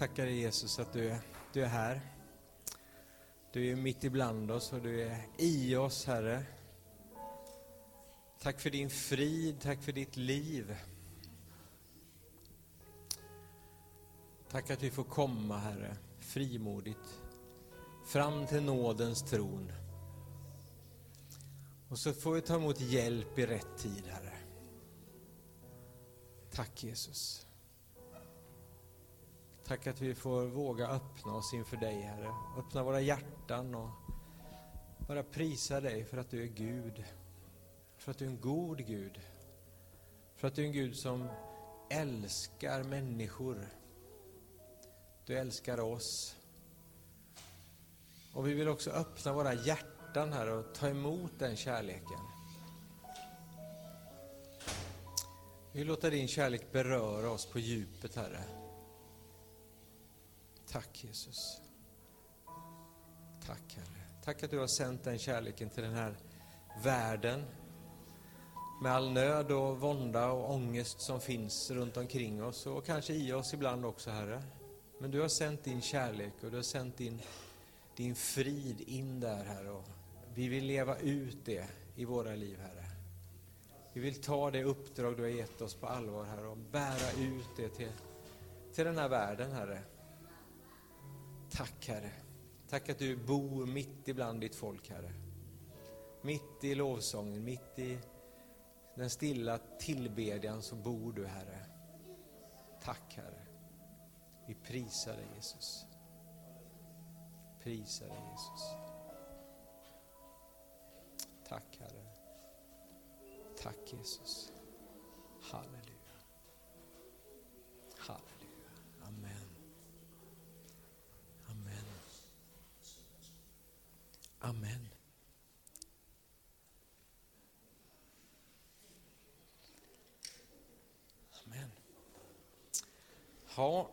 tackar dig Jesus att du är, du är här. Du är mitt ibland oss och du är i oss, Herre. Tack för din frid, tack för ditt liv. Tack att vi får komma, Herre, frimodigt fram till nådens tron. Och så får vi ta emot hjälp i rätt tid, Herre. Tack Jesus. Tack att vi får våga öppna oss inför dig, Herre. Öppna våra hjärtan och bara prisa dig för att du är Gud. För att du är en god Gud. För att du är en Gud som älskar människor. Du älskar oss. Och vi vill också öppna våra hjärtan här och ta emot den kärleken. Vi vill låta din kärlek beröra oss på djupet, Herre. Tack Jesus. Tack Herre. Tack att du har sänt den kärleken till den här världen. Med all nöd och vånda och ångest som finns runt omkring oss och kanske i oss ibland också Herre. Men du har sänt din kärlek och du har sänt din, din frid in där Herre. Och vi vill leva ut det i våra liv Herre. Vi vill ta det uppdrag du har gett oss på allvar Herre och bära ut det till, till den här världen Herre. Tack Herre. Tack att du bor mitt ibland ditt folk Herre. Mitt i lovsången, mitt i den stilla tillbedjan så bor du Herre. Tack Herre. Vi prisar dig Jesus. Prisar dig Jesus. Tack Herre. Tack Jesus. Halleluja. Amen. Amen. Amen. Amen. Ja,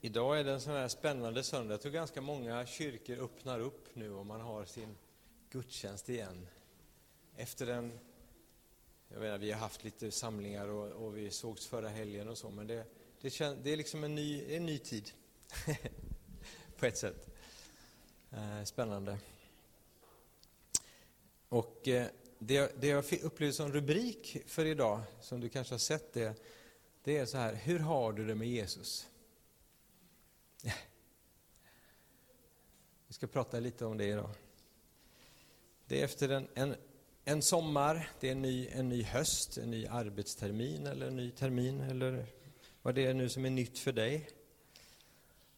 idag är det en sån här spännande söndag. Jag tror ganska många kyrkor öppnar upp nu och man har sin gudstjänst igen. Efter en, jag menar, vi har haft lite samlingar och, och vi sågs förra helgen och så, men det, det, kän, det är liksom en ny, en ny tid. På ett sätt. Eh, spännande. Och eh, det, det jag upplevde som rubrik för idag, som du kanske har sett det, det är så här, hur har du det med Jesus? Vi ska prata lite om det idag. Det är efter en, en, en sommar, det är en ny, en ny höst, en ny arbetstermin eller en ny termin eller vad det är nu som är nytt för dig.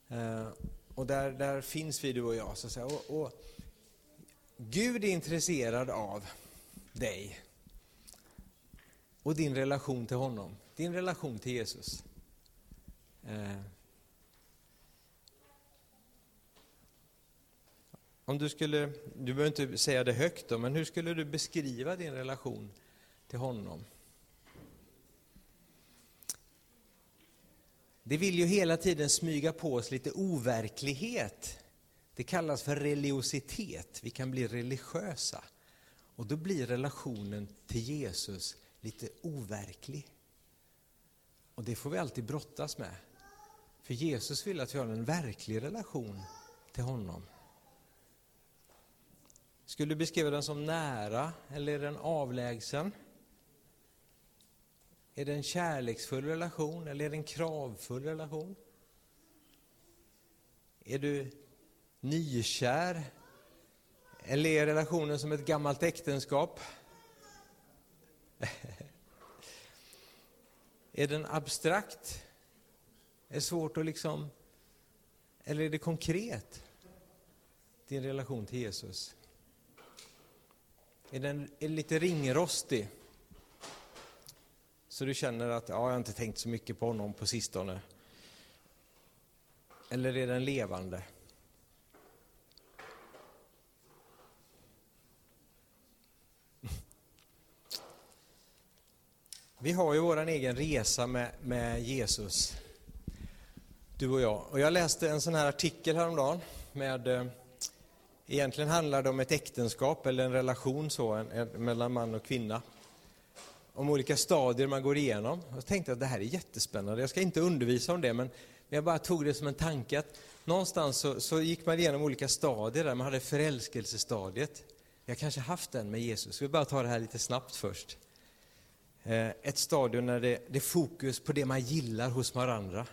Eh, och där, där finns vi, du och jag. Så att säga. Och, och Gud är intresserad av dig och din relation till honom, din relation till Jesus. Eh, om du skulle, du behöver inte säga det högt då, men hur skulle du beskriva din relation till honom? Det vill ju hela tiden smyga på oss lite overklighet. Det kallas för religiositet. Vi kan bli religiösa. Och då blir relationen till Jesus lite overklig. Och det får vi alltid brottas med. För Jesus vill att vi har en verklig relation till honom. Skulle du beskriva den som nära eller är den avlägsen? Är det en kärleksfull relation eller är det en kravfull relation? Är du nykär? Eller är relationen som ett gammalt äktenskap? är den abstrakt? Är det svårt att liksom... Eller är det konkret? Din relation till Jesus? Är den är lite ringrostig? Så du känner att ja, jag har inte tänkt så mycket på honom på sistone. Eller är den levande? Vi har ju vår egen resa med, med Jesus, du och jag. Och jag läste en sån här artikel häromdagen med eh, Egentligen handlar det om ett äktenskap eller en relation så, en, en, mellan man och kvinna om olika stadier man går igenom. Jag tänkte att det här är jättespännande. Jag ska inte undervisa om det, men jag bara tog det som en tanke att någonstans så, så gick man igenom olika stadier där. Man hade förälskelsestadiet. Jag kanske haft den med Jesus. Vi bara ta det här lite snabbt först. Eh, ett stadium när det, det är fokus på det man gillar hos varandra.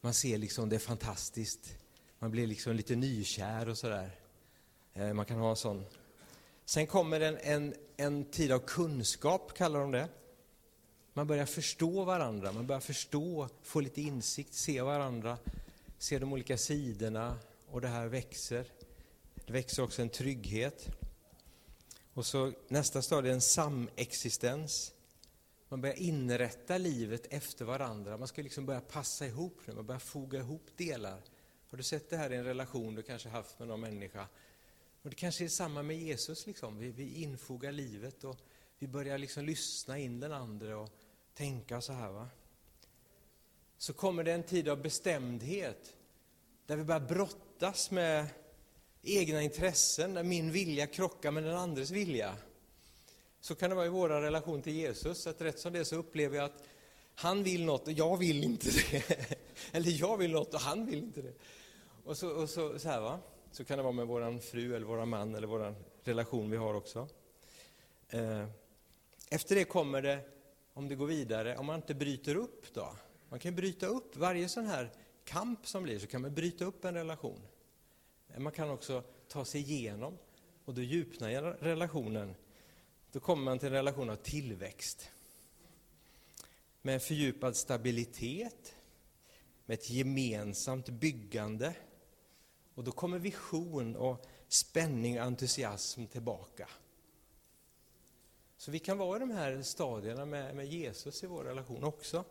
Man ser liksom det är fantastiskt. Man blir liksom lite nykär och sådär. Eh, man kan ha en sån. Sen kommer en, en, en tid av kunskap, kallar de det. Man börjar förstå varandra, man börjar förstå, få lite insikt, se varandra, se de olika sidorna och det här växer. Det växer också en trygghet. Och så nästa stadie en samexistens. Man börjar inrätta livet efter varandra. Man ska liksom börja passa ihop nu, man börjar foga ihop delar. Har du sett det här i en relation du kanske haft med någon människa? Och det kanske är samma med Jesus, liksom. vi, vi infogar livet och vi börjar liksom lyssna in den andra och tänka så här. Va? Så kommer det en tid av bestämdhet, där vi börjar brottas med egna intressen, där min vilja krockar med den andres vilja. Så kan det vara i vår relation till Jesus, att rätt som det så upplever jag att han vill något och jag vill inte det. Eller jag vill något och han vill inte det. Och så, och så, så här va. Så kan det vara med vår fru eller vår man eller vår relation vi har också. Eh, efter det kommer det, om det går vidare, om man inte bryter upp då. Man kan bryta upp, varje sån här kamp som blir så kan man bryta upp en relation. Man kan också ta sig igenom och då djupnar relationen. Då kommer man till en relation av tillväxt. Med fördjupad stabilitet, med ett gemensamt byggande. Och då kommer vision och spänning och entusiasm tillbaka. Så vi kan vara i de här stadierna med, med Jesus i vår relation också.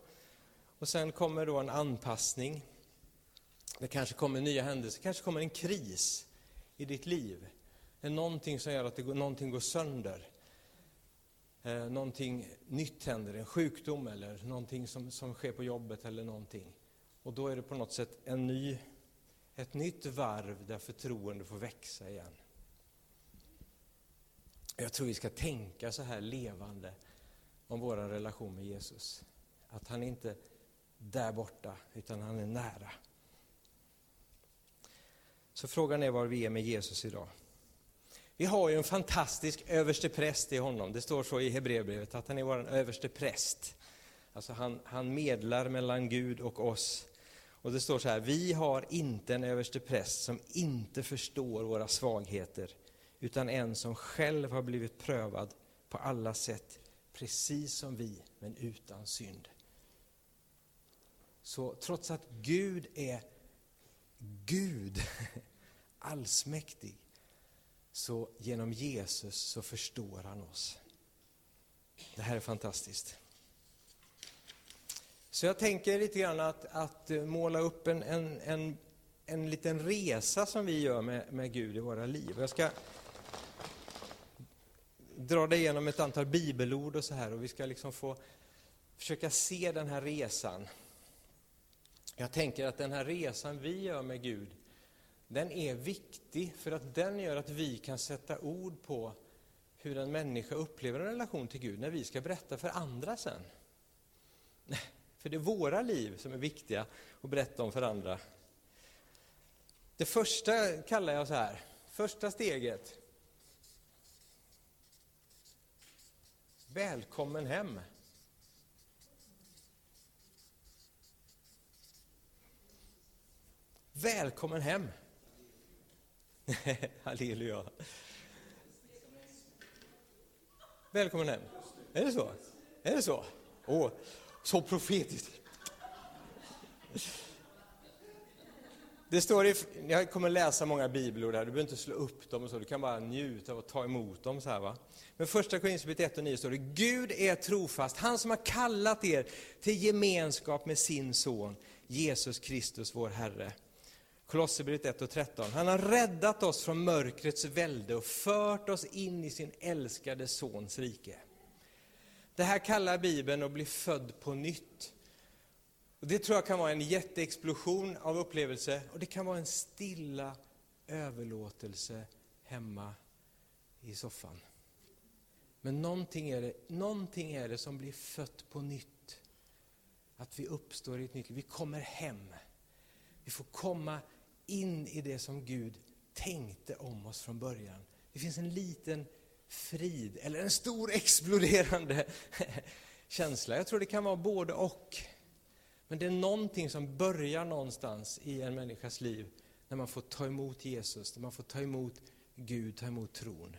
Och sen kommer då en anpassning. Det kanske kommer nya händelser, det kanske kommer en kris i ditt liv. Det är någonting som gör att det går, någonting går sönder. Eh, någonting nytt händer, en sjukdom eller någonting som, som sker på jobbet eller någonting. Och då är det på något sätt en ny, ett nytt varv där förtroende får växa igen. Jag tror vi ska tänka så här levande om vår relation med Jesus. Att han är inte där borta, utan han är nära. Så frågan är var vi är med Jesus idag. Vi har ju en fantastisk överste präst i honom. Det står så i Hebreerbrevet att han är vår överste präst. Alltså han, han medlar mellan Gud och oss. Och det står så här, vi har inte en överste präst som inte förstår våra svagheter, utan en som själv har blivit prövad på alla sätt, precis som vi, men utan synd. Så trots att Gud är Gud, allsmäktig, så genom Jesus så förstår han oss. Det här är fantastiskt. Så jag tänker lite grann att, att måla upp en, en, en, en liten resa som vi gör med, med Gud i våra liv. Jag ska dra dig igenom ett antal bibelord och så här och vi ska liksom få försöka se den här resan. Jag tänker att den här resan vi gör med Gud, den är viktig för att den gör att vi kan sätta ord på hur en människa upplever en relation till Gud när vi ska berätta för andra sen. För det är våra liv som är viktiga att berätta om för andra. Det första kallar jag så här, första steget. Välkommen hem. Välkommen hem. Halleluja. Välkommen hem. Är det så? Är det så? Åh, så profetiskt. Det står i, jag kommer läsa många bibelord här, du behöver inte slå upp dem och så, du kan bara njuta av att ta emot dem. Så här, va? Men första Korinthierbrevet 1 och 9 står det, Gud är trofast, han som har kallat er till gemenskap med sin son, Jesus Kristus vår Herre. Kolosserbrevet 1 och 13. Han har räddat oss från mörkrets välde och fört oss in i sin älskade Sons rike. Det här kallar Bibeln att bli född på nytt. Och det tror jag kan vara en jätteexplosion av upplevelse och det kan vara en stilla överlåtelse hemma i soffan. Men någonting är, det, någonting är det som blir fött på nytt. Att vi uppstår i ett nytt liv. Vi kommer hem Vi får komma in i det som Gud tänkte om oss från början. Det finns en liten frid, eller en stor exploderande känsla. Jag tror det kan vara både och. Men det är någonting som börjar någonstans i en människas liv när man får ta emot Jesus, när man får ta emot Gud, ta emot tron.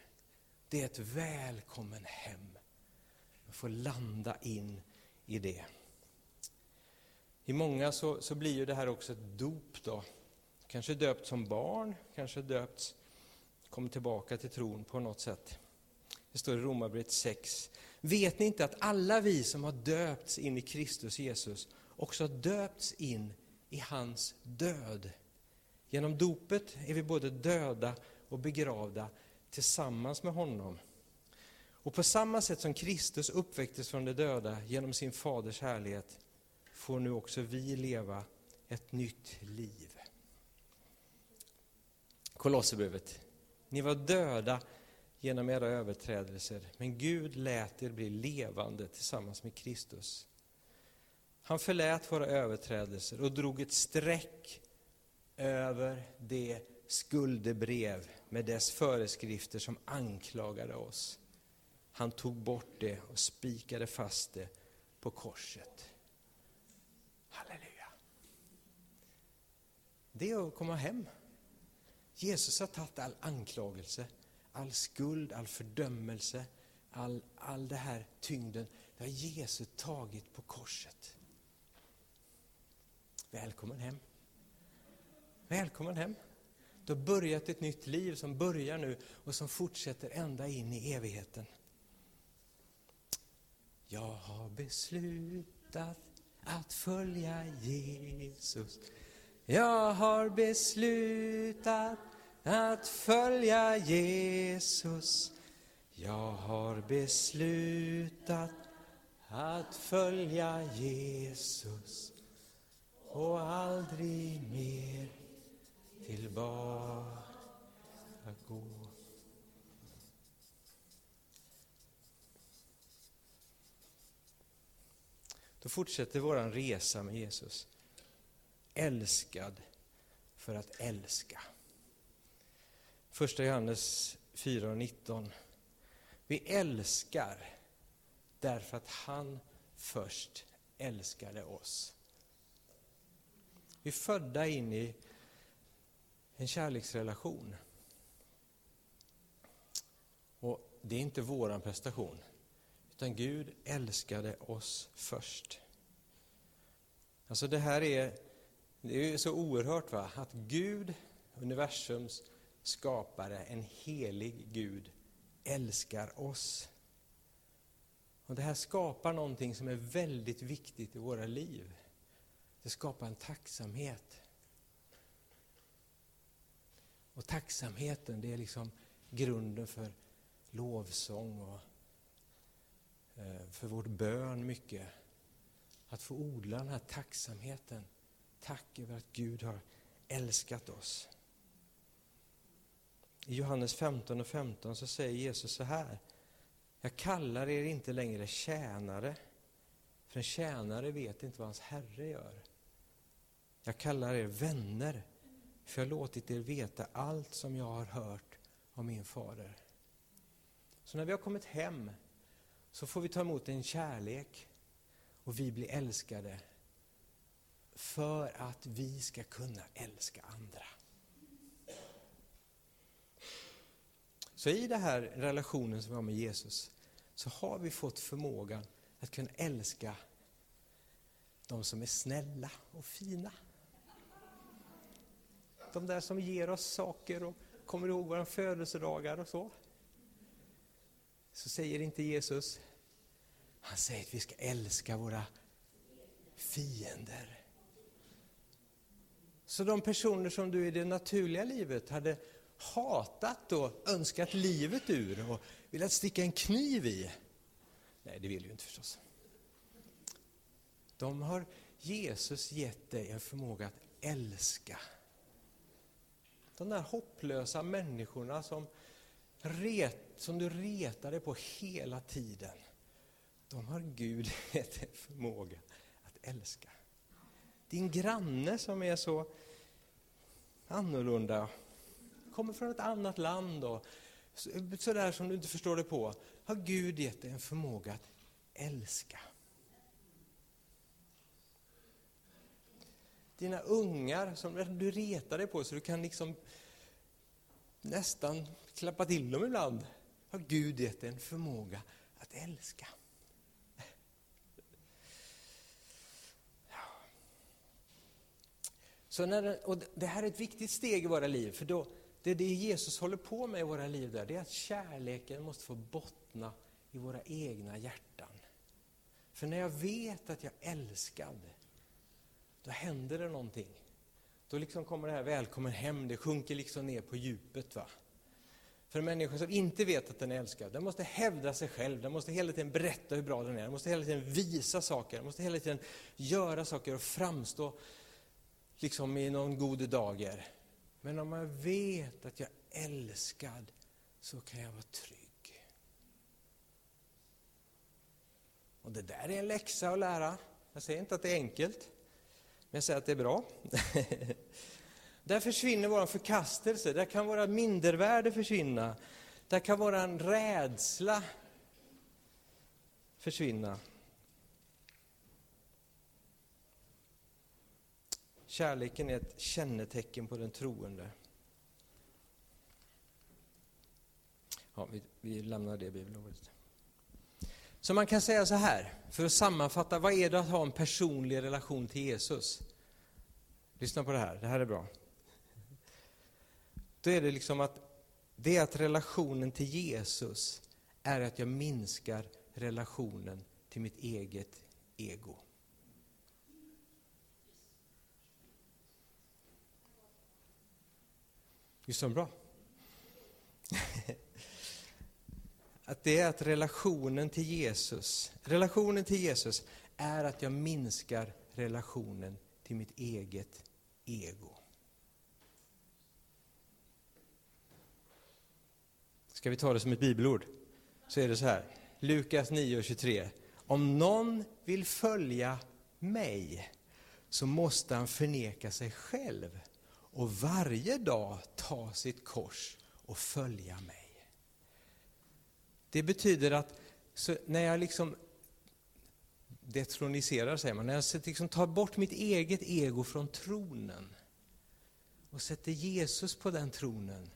Det är ett välkommen hem. Man får landa in i det. I många så, så blir ju det här också ett dop då. Kanske döpt som barn, kanske döpt, kommit tillbaka till tron på något sätt. Det står i Romarbrevet 6. Vet ni inte att alla vi som har döpts in i Kristus Jesus också har döpts in i hans död? Genom dopet är vi både döda och begravda tillsammans med honom. Och på samma sätt som Kristus uppväcktes från de döda genom sin faders härlighet får nu också vi leva ett nytt liv. Kolosserbrevet. Ni var döda genom era överträdelser, men Gud lät er bli levande tillsammans med Kristus. Han förlät våra överträdelser och drog ett streck över det skuldebrev med dess föreskrifter som anklagade oss. Han tog bort det och spikade fast det på korset. Halleluja. Det är att komma hem. Jesus har tagit all anklagelse, all skuld, all fördömelse, all, all det här tyngden. Det har Jesus tagit på korset. Välkommen hem. Välkommen hem. Du har börjat ett nytt liv som börjar nu och som fortsätter ända in i evigheten. Jag har beslutat att följa Jesus. Jag har beslutat att följa Jesus. Jag har beslutat att följa Jesus och aldrig mer tillbaka gå. Då fortsätter vår resa med Jesus. Älskad för att älska. Första Johannes 419. Vi älskar därför att han först älskade oss. Vi är födda in i en kärleksrelation. Och det är inte våran prestation, utan Gud älskade oss först. Alltså det här är, det är så oerhört va, att Gud, universums skapare, en helig Gud, älskar oss. Och Det här skapar någonting som är väldigt viktigt i våra liv. Det skapar en tacksamhet. Och tacksamheten, det är liksom grunden för lovsång och eh, för vårt bön mycket. Att få odla den här tacksamheten. Tack över att Gud har älskat oss. I Johannes 15 och 15 så säger Jesus så här. Jag kallar er inte längre tjänare, för en tjänare vet inte vad hans herre gör. Jag kallar er vänner, för jag har låtit er veta allt som jag har hört av min fader. Så när vi har kommit hem så får vi ta emot en kärlek och vi blir älskade för att vi ska kunna älska andra. Så i den här relationen som vi har med Jesus så har vi fått förmågan att kunna älska de som är snälla och fina. De där som ger oss saker och kommer ihåg våra födelsedagar och så. Så säger inte Jesus, han säger att vi ska älska våra fiender. Så de personer som du i det naturliga livet hade hatat och önskat livet ur och velat sticka en kniv i. Nej, det vill ju inte förstås. De har Jesus gett dig en förmåga att älska. De där hopplösa människorna som, ret, som du retar dig på hela tiden. De har Gud gett en förmåga att älska. Din granne som är så annorlunda, kommer från ett annat land och sådär som du inte förstår det på, har Gud gett dig en förmåga att älska. Dina ungar som du retar dig på så du kan liksom nästan klappa till dem ibland, har Gud gett dig en förmåga att älska. Så när, och det här är ett viktigt steg i våra liv, för då, det är det Jesus håller på med i våra liv, där, det är att kärleken måste få bottna i våra egna hjärtan. För när jag vet att jag är älskad, då händer det någonting. Då liksom kommer det här välkommen hem, det sjunker liksom ner på djupet. Va? För en människa som inte vet att den är älskad, den måste hävda sig själv, den måste hela tiden berätta hur bra den är, den måste hela tiden visa saker, den måste hela tiden göra saker och framstå liksom i någon god dager. Men om jag vet att jag är älskad så kan jag vara trygg. Och det där är en läxa att lära. Jag säger inte att det är enkelt, men jag säger att det är bra. där försvinner vår förkastelse, där kan våra mindervärde försvinna. Där kan vår rädsla försvinna. Kärleken är ett kännetecken på den troende. Ja, vi, vi lämnar det bibelordet. Så man kan säga så här, för att sammanfatta, vad är det att ha en personlig relation till Jesus? Lyssna på det här, det här är bra. Då är det liksom att, det är att relationen till Jesus är att jag minskar relationen till mitt eget ego. Visst är bra? att det är att relationen till Jesus, relationen till Jesus är att jag minskar relationen till mitt eget ego. Ska vi ta det som ett bibelord? Så är det så här, Lukas 9.23. Om någon vill följa mig så måste han förneka sig själv och varje dag ta sitt kors och följa mig. Det betyder att när jag liksom detroniserar, säger man, när jag liksom tar bort mitt eget ego från tronen och sätter Jesus på den tronen,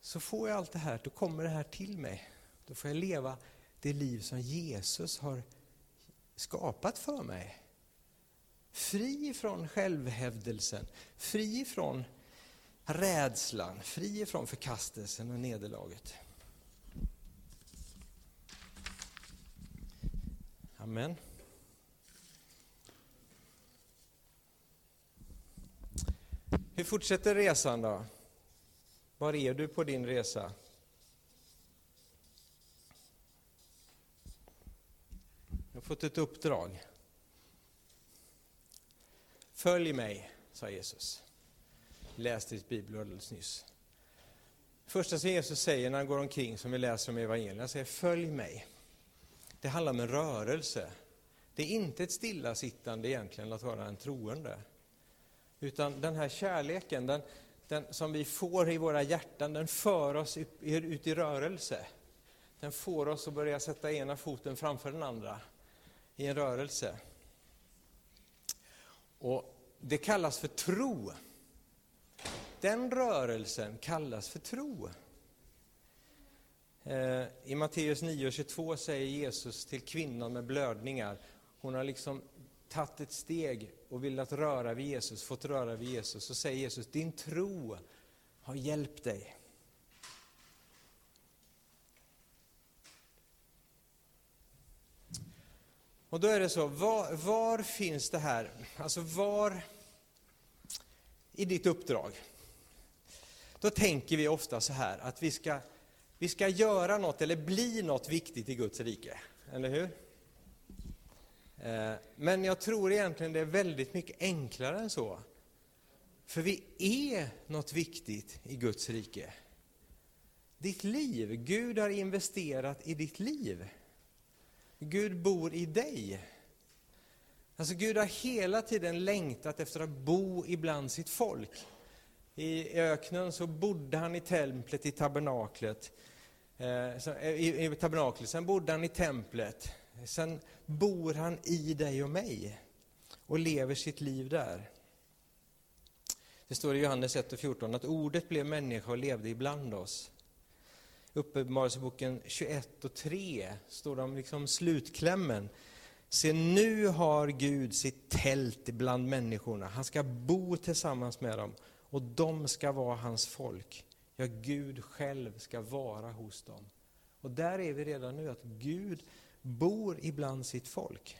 så får jag allt det här, då kommer det här till mig. Då får jag leva det liv som Jesus har skapat för mig. Fri från självhävdelsen, fri från rädslan, fri från förkastelsen och nederlaget. Amen. Hur fortsätter resan då? Var är du på din resa? Du har fått ett uppdrag. Följ mig, sa Jesus. Läste i ett bibelord alldeles nyss. Första som Jesus säger när han går omkring, som vi läser om i evangelierna, säger följ mig. Det handlar om en rörelse. Det är inte ett stillasittande egentligen att vara en troende. Utan den här kärleken, den, den som vi får i våra hjärtan, den för oss ut i rörelse. Den får oss att börja sätta ena foten framför den andra i en rörelse. Och det kallas för tro. Den rörelsen kallas för tro. Eh, I Matteus 9.22 säger Jesus till kvinnan med blödningar, hon har liksom tagit ett steg och velat röra vid Jesus, fått röra vid Jesus, så säger Jesus, din tro har hjälpt dig. Och då är det så, var, var, finns det här, alltså var i ditt uppdrag? Då tänker vi ofta så här att vi ska, vi ska göra något eller bli något viktigt i Guds rike, eller hur? Eh, men jag tror egentligen det är väldigt mycket enklare än så. För vi är något viktigt i Guds rike. Ditt liv, Gud har investerat i ditt liv. Gud bor i dig. Alltså Gud har hela tiden längtat efter att bo ibland sitt folk. I öknen så bodde han i templet, i tabernaklet. Eh, eh, I, i tabernaklet. Sen bodde han i templet. Sen bor han i dig och mig och lever sitt liv där. Det står i Johannes 1 och 14 att ordet blev människa och levde ibland oss. Uppenbarelseboken 21 och 3 står de liksom slutklämmen. Se, nu har Gud sitt tält bland människorna. Han ska bo tillsammans med dem och de ska vara hans folk. Ja, Gud själv ska vara hos dem. Och där är vi redan nu, att Gud bor ibland sitt folk.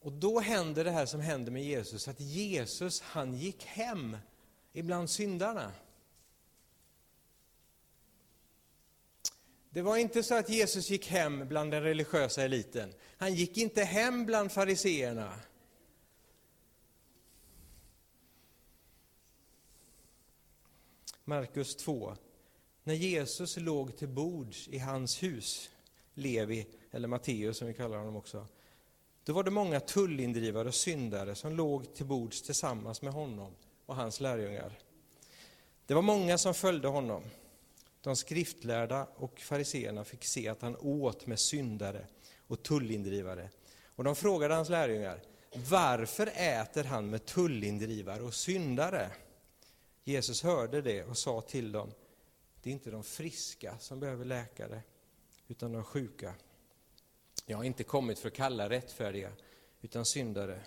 Och då händer det här som händer med Jesus, att Jesus han gick hem ibland syndarna. Det var inte så att Jesus gick hem bland den religiösa eliten. Han gick inte hem bland fariseerna. Markus 2. När Jesus låg till bords i hans hus, Levi, eller Matteus som vi kallar honom också, då var det många tullindrivare och syndare som låg till bords tillsammans med honom och hans lärjungar. Det var många som följde honom. De skriftlärda och fariseerna fick se att han åt med syndare och tullindrivare. Och de frågade hans lärjungar, varför äter han med tullindrivare och syndare? Jesus hörde det och sa till dem, det är inte de friska som behöver läkare, utan de sjuka. Jag har inte kommit för att kalla rättfärdiga, utan syndare.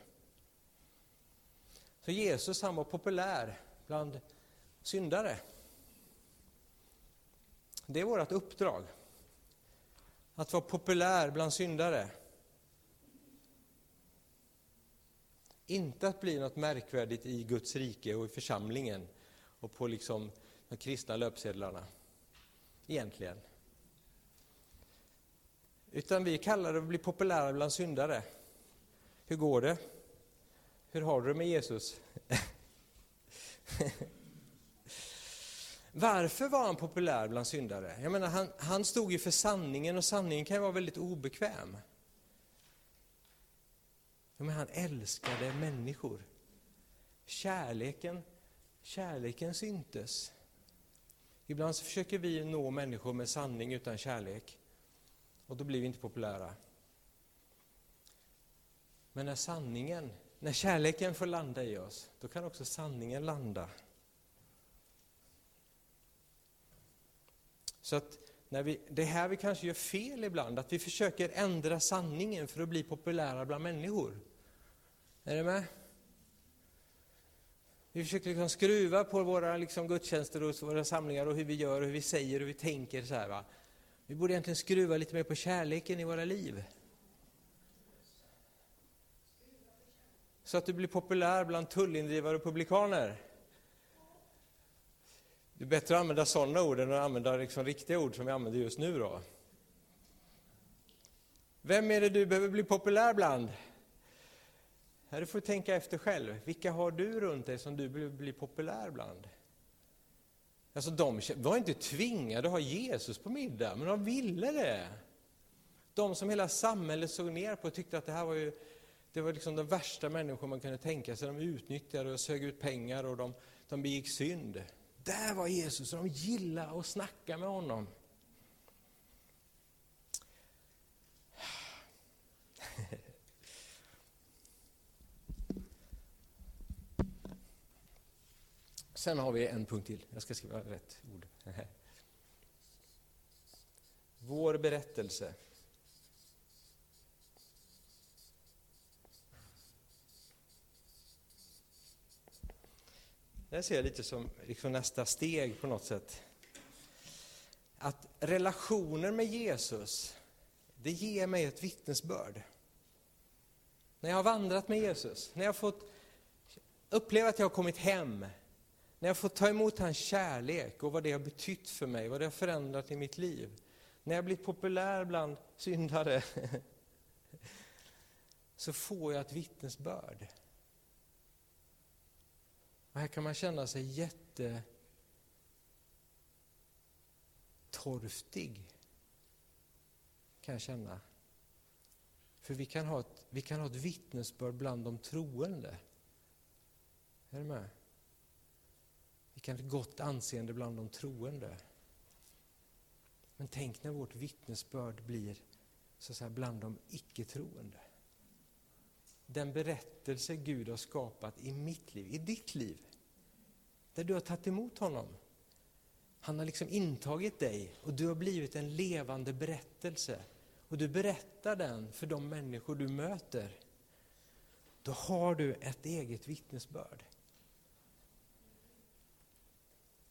Så Jesus han var populär bland syndare. Det är vårt uppdrag. Att vara populär bland syndare. Inte att bli något märkvärdigt i Guds rike och i församlingen och på liksom de kristna löpsedlarna. Egentligen. Utan vi kallar det att bli populära bland syndare. Hur går det? Hur har du det med Jesus? Varför var han populär bland syndare? Jag menar, han, han stod ju för sanningen och sanningen kan ju vara väldigt obekväm. Men han älskade människor. Kärleken, kärleken syntes. Ibland så försöker vi nå människor med sanning utan kärlek. Och då blir vi inte populära. Men när sanningen, när kärleken får landa i oss, då kan också sanningen landa. Så att när vi, det är här vi kanske gör fel ibland, att vi försöker ändra sanningen för att bli populära bland människor. Är du med? Vi försöker liksom skruva på våra liksom gudstjänster och våra samlingar och hur vi gör och hur vi säger och hur vi tänker. Så här, va? Vi borde egentligen skruva lite mer på kärleken i våra liv. Så att du blir populär bland tullindrivare och publikaner. Det är bättre att använda sådana ord än att använda liksom riktiga ord som vi använder just nu. Då. Vem är det du behöver bli populär bland? Här får tänka efter själv. Vilka har du runt dig som du behöver bli populär bland? Alltså de var inte tvingade att ha Jesus på middag, men de ville det. De som hela samhället såg ner på och tyckte att det här var ju det var liksom de värsta människor man kunde tänka sig. De utnyttjade och sög ut pengar och de, de begick synd. Där var Jesus och de gillade att snacka med honom. Sen har vi en punkt till. Jag ska skriva rätt ord. Vår berättelse. Det ser jag lite som liksom nästa steg på något sätt. Att relationer med Jesus, det ger mig ett vittnesbörd. När jag har vandrat med Jesus, när jag har fått uppleva att jag har kommit hem, när jag får ta emot hans kärlek och vad det har betytt för mig, vad det har förändrat i mitt liv. När jag blivit populär bland syndare, så får jag ett vittnesbörd. Och här kan man känna sig jätte torftig, kan jag känna. För vi kan, ha ett, vi kan ha ett vittnesbörd bland de troende. Är du med? Vi kan ha ett gott anseende bland de troende. Men tänk när vårt vittnesbörd blir så att säga, bland de icke-troende. Den berättelse Gud har skapat i mitt liv, i ditt liv, där du har tagit emot honom. Han har liksom intagit dig och du har blivit en levande berättelse. Och du berättar den för de människor du möter. Då har du ett eget vittnesbörd.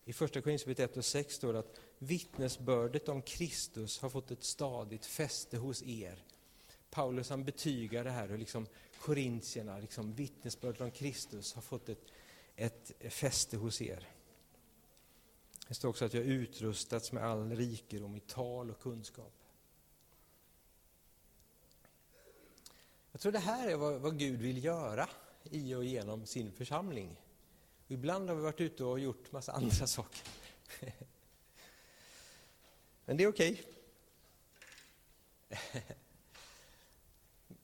I första Korinthierbrevet 1 och 6 står det att vittnesbördet om Kristus har fått ett stadigt fäste hos er. Paulus han betygar det här och liksom korintierna, liksom vittnesbördet om Kristus har fått ett, ett fäste hos er. Det står också att jag utrustats med all rikedom i tal och kunskap. Jag tror det här är vad, vad Gud vill göra i och genom sin församling. Och ibland har vi varit ute och gjort massa andra saker. Men det är okej. Okay.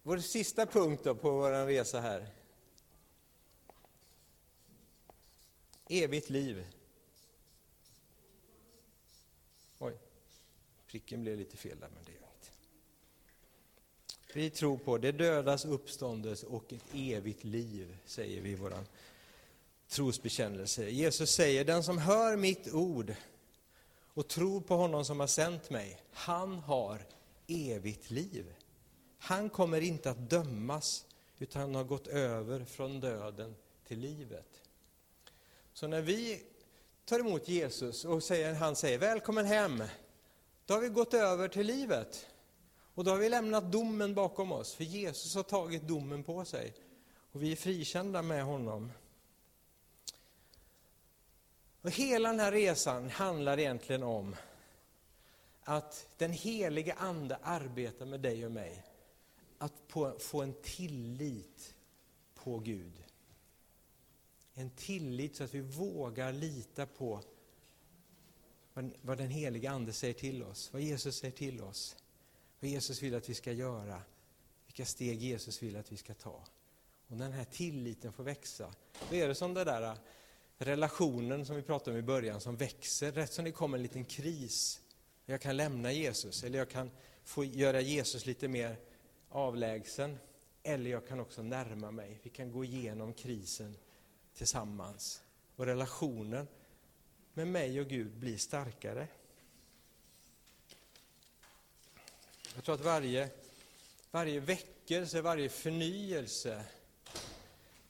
Vår sista punkt då på vår resa här. Evigt liv. Oj, pricken blev lite fel där, men det är inget. Vi tror på det dödas uppståndelse och ett evigt liv, säger vi i vår trosbekännelse. Jesus säger, den som hör mitt ord och tror på honom som har sänt mig, han har evigt liv. Han kommer inte att dömas, utan han har gått över från döden till livet. Så när vi tar emot Jesus och säger, han säger välkommen hem, då har vi gått över till livet. Och då har vi lämnat domen bakom oss, för Jesus har tagit domen på sig. Och vi är frikända med honom. Och hela den här resan handlar egentligen om att den helige Ande arbetar med dig och mig. Att få en tillit på Gud. En tillit så att vi vågar lita på vad den helige Ande säger till oss, vad Jesus säger till oss. Vad Jesus vill att vi ska göra, vilka steg Jesus vill att vi ska ta. Och när den här tilliten får växa, då är det som den där äh, relationen som vi pratade om i början som växer. Rätt som det kommer en liten kris, jag kan lämna Jesus eller jag kan få göra Jesus lite mer avlägsen. Eller jag kan också närma mig. Vi kan gå igenom krisen tillsammans. Och relationen med mig och Gud blir starkare. Jag tror att varje, varje väckelse, varje förnyelse,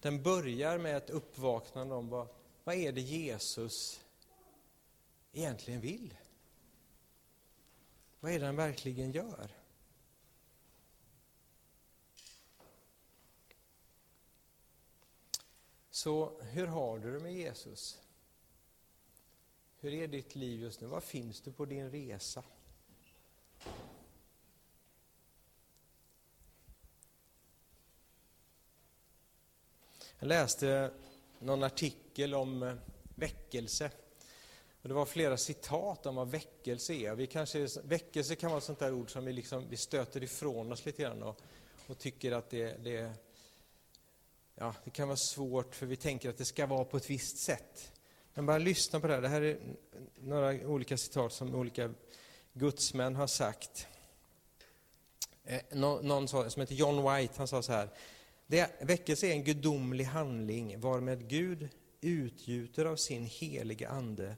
den börjar med ett uppvaknande om vad, vad är det Jesus egentligen vill? Vad är det han verkligen gör? Så hur har du det med Jesus? Hur är ditt liv just nu? Var finns du på din resa? Jag läste någon artikel om eh, väckelse. Och det var flera citat om vad väckelse är. Vi kanske, väckelse kan vara ett sånt där ord som vi, liksom, vi stöter ifrån oss lite grann och, och tycker att det, det, ja, det kan vara svårt för vi tänker att det ska vara på ett visst sätt. Men bara lyssna på det här. Det här är några olika citat som olika gudsmän har sagt. Eh, någon som heter John White, han sa så här. Det, väckelse är en gudomlig handling varmed Gud utgjuter av sin heliga Ande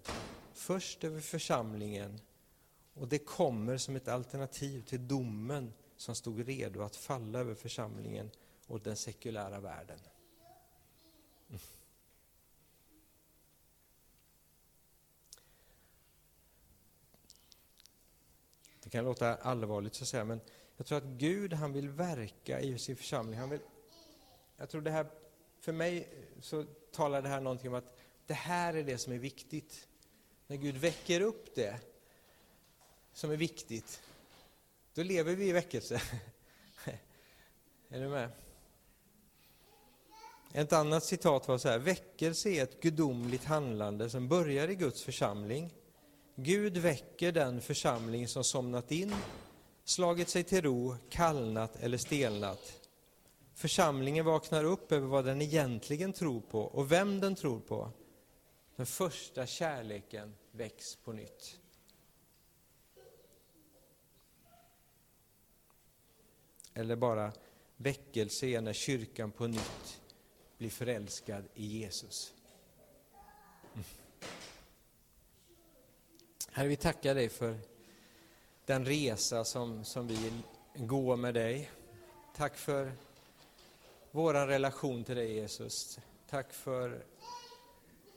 först över församlingen och det kommer som ett alternativ till domen som stod redo att falla över församlingen och den sekulära världen. Det kan låta allvarligt så att säga, men jag tror att Gud han vill verka i sin församling. Han vill jag tror det här, för mig så talar det här någonting om att det här är det som är viktigt. När Gud väcker upp det som är viktigt, då lever vi i väckelse. är du med? Ett annat citat var så här, väckelse är ett gudomligt handlande som börjar i Guds församling. Gud väcker den församling som somnat in, slagit sig till ro, kallnat eller stelnat församlingen vaknar upp över vad den egentligen tror på och vem den tror på. Den första kärleken väcks på nytt. Eller bara väckelse är när kyrkan på nytt bli förälskad i Jesus. Herre, vi tackar dig för den resa som, som vi går med dig. Tack för vår relation till dig, Jesus. Tack för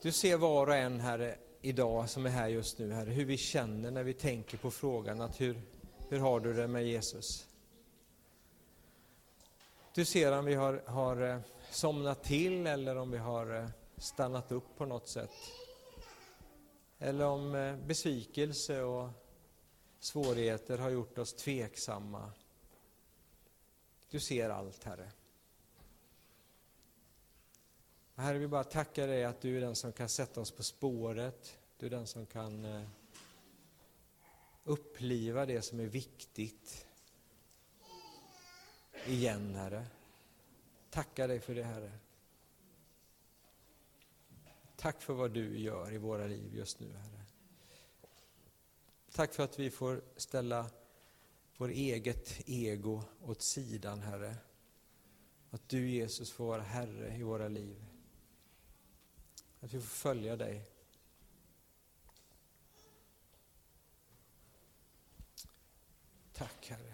du ser var och en, Herre, idag som är här just nu, Herre, hur vi känner när vi tänker på frågan att hur, hur har du det med Jesus? Du ser om vi har, har eh, somnat till eller om vi har eh, stannat upp på något sätt. Eller om eh, besvikelse och svårigheter har gjort oss tveksamma. Du ser allt, Herre. Herre, vi bara tackar dig att du är den som kan sätta oss på spåret. Du är den som kan eh, uppliva det som är viktigt igen, Herre. Tackar dig för det, Herre. Tack för vad du gör i våra liv just nu, Herre. Tack för att vi får ställa vår eget ego åt sidan, Herre. Att du, Jesus, får vara Herre i våra liv. Att vi får följa dig. Tack, Herre.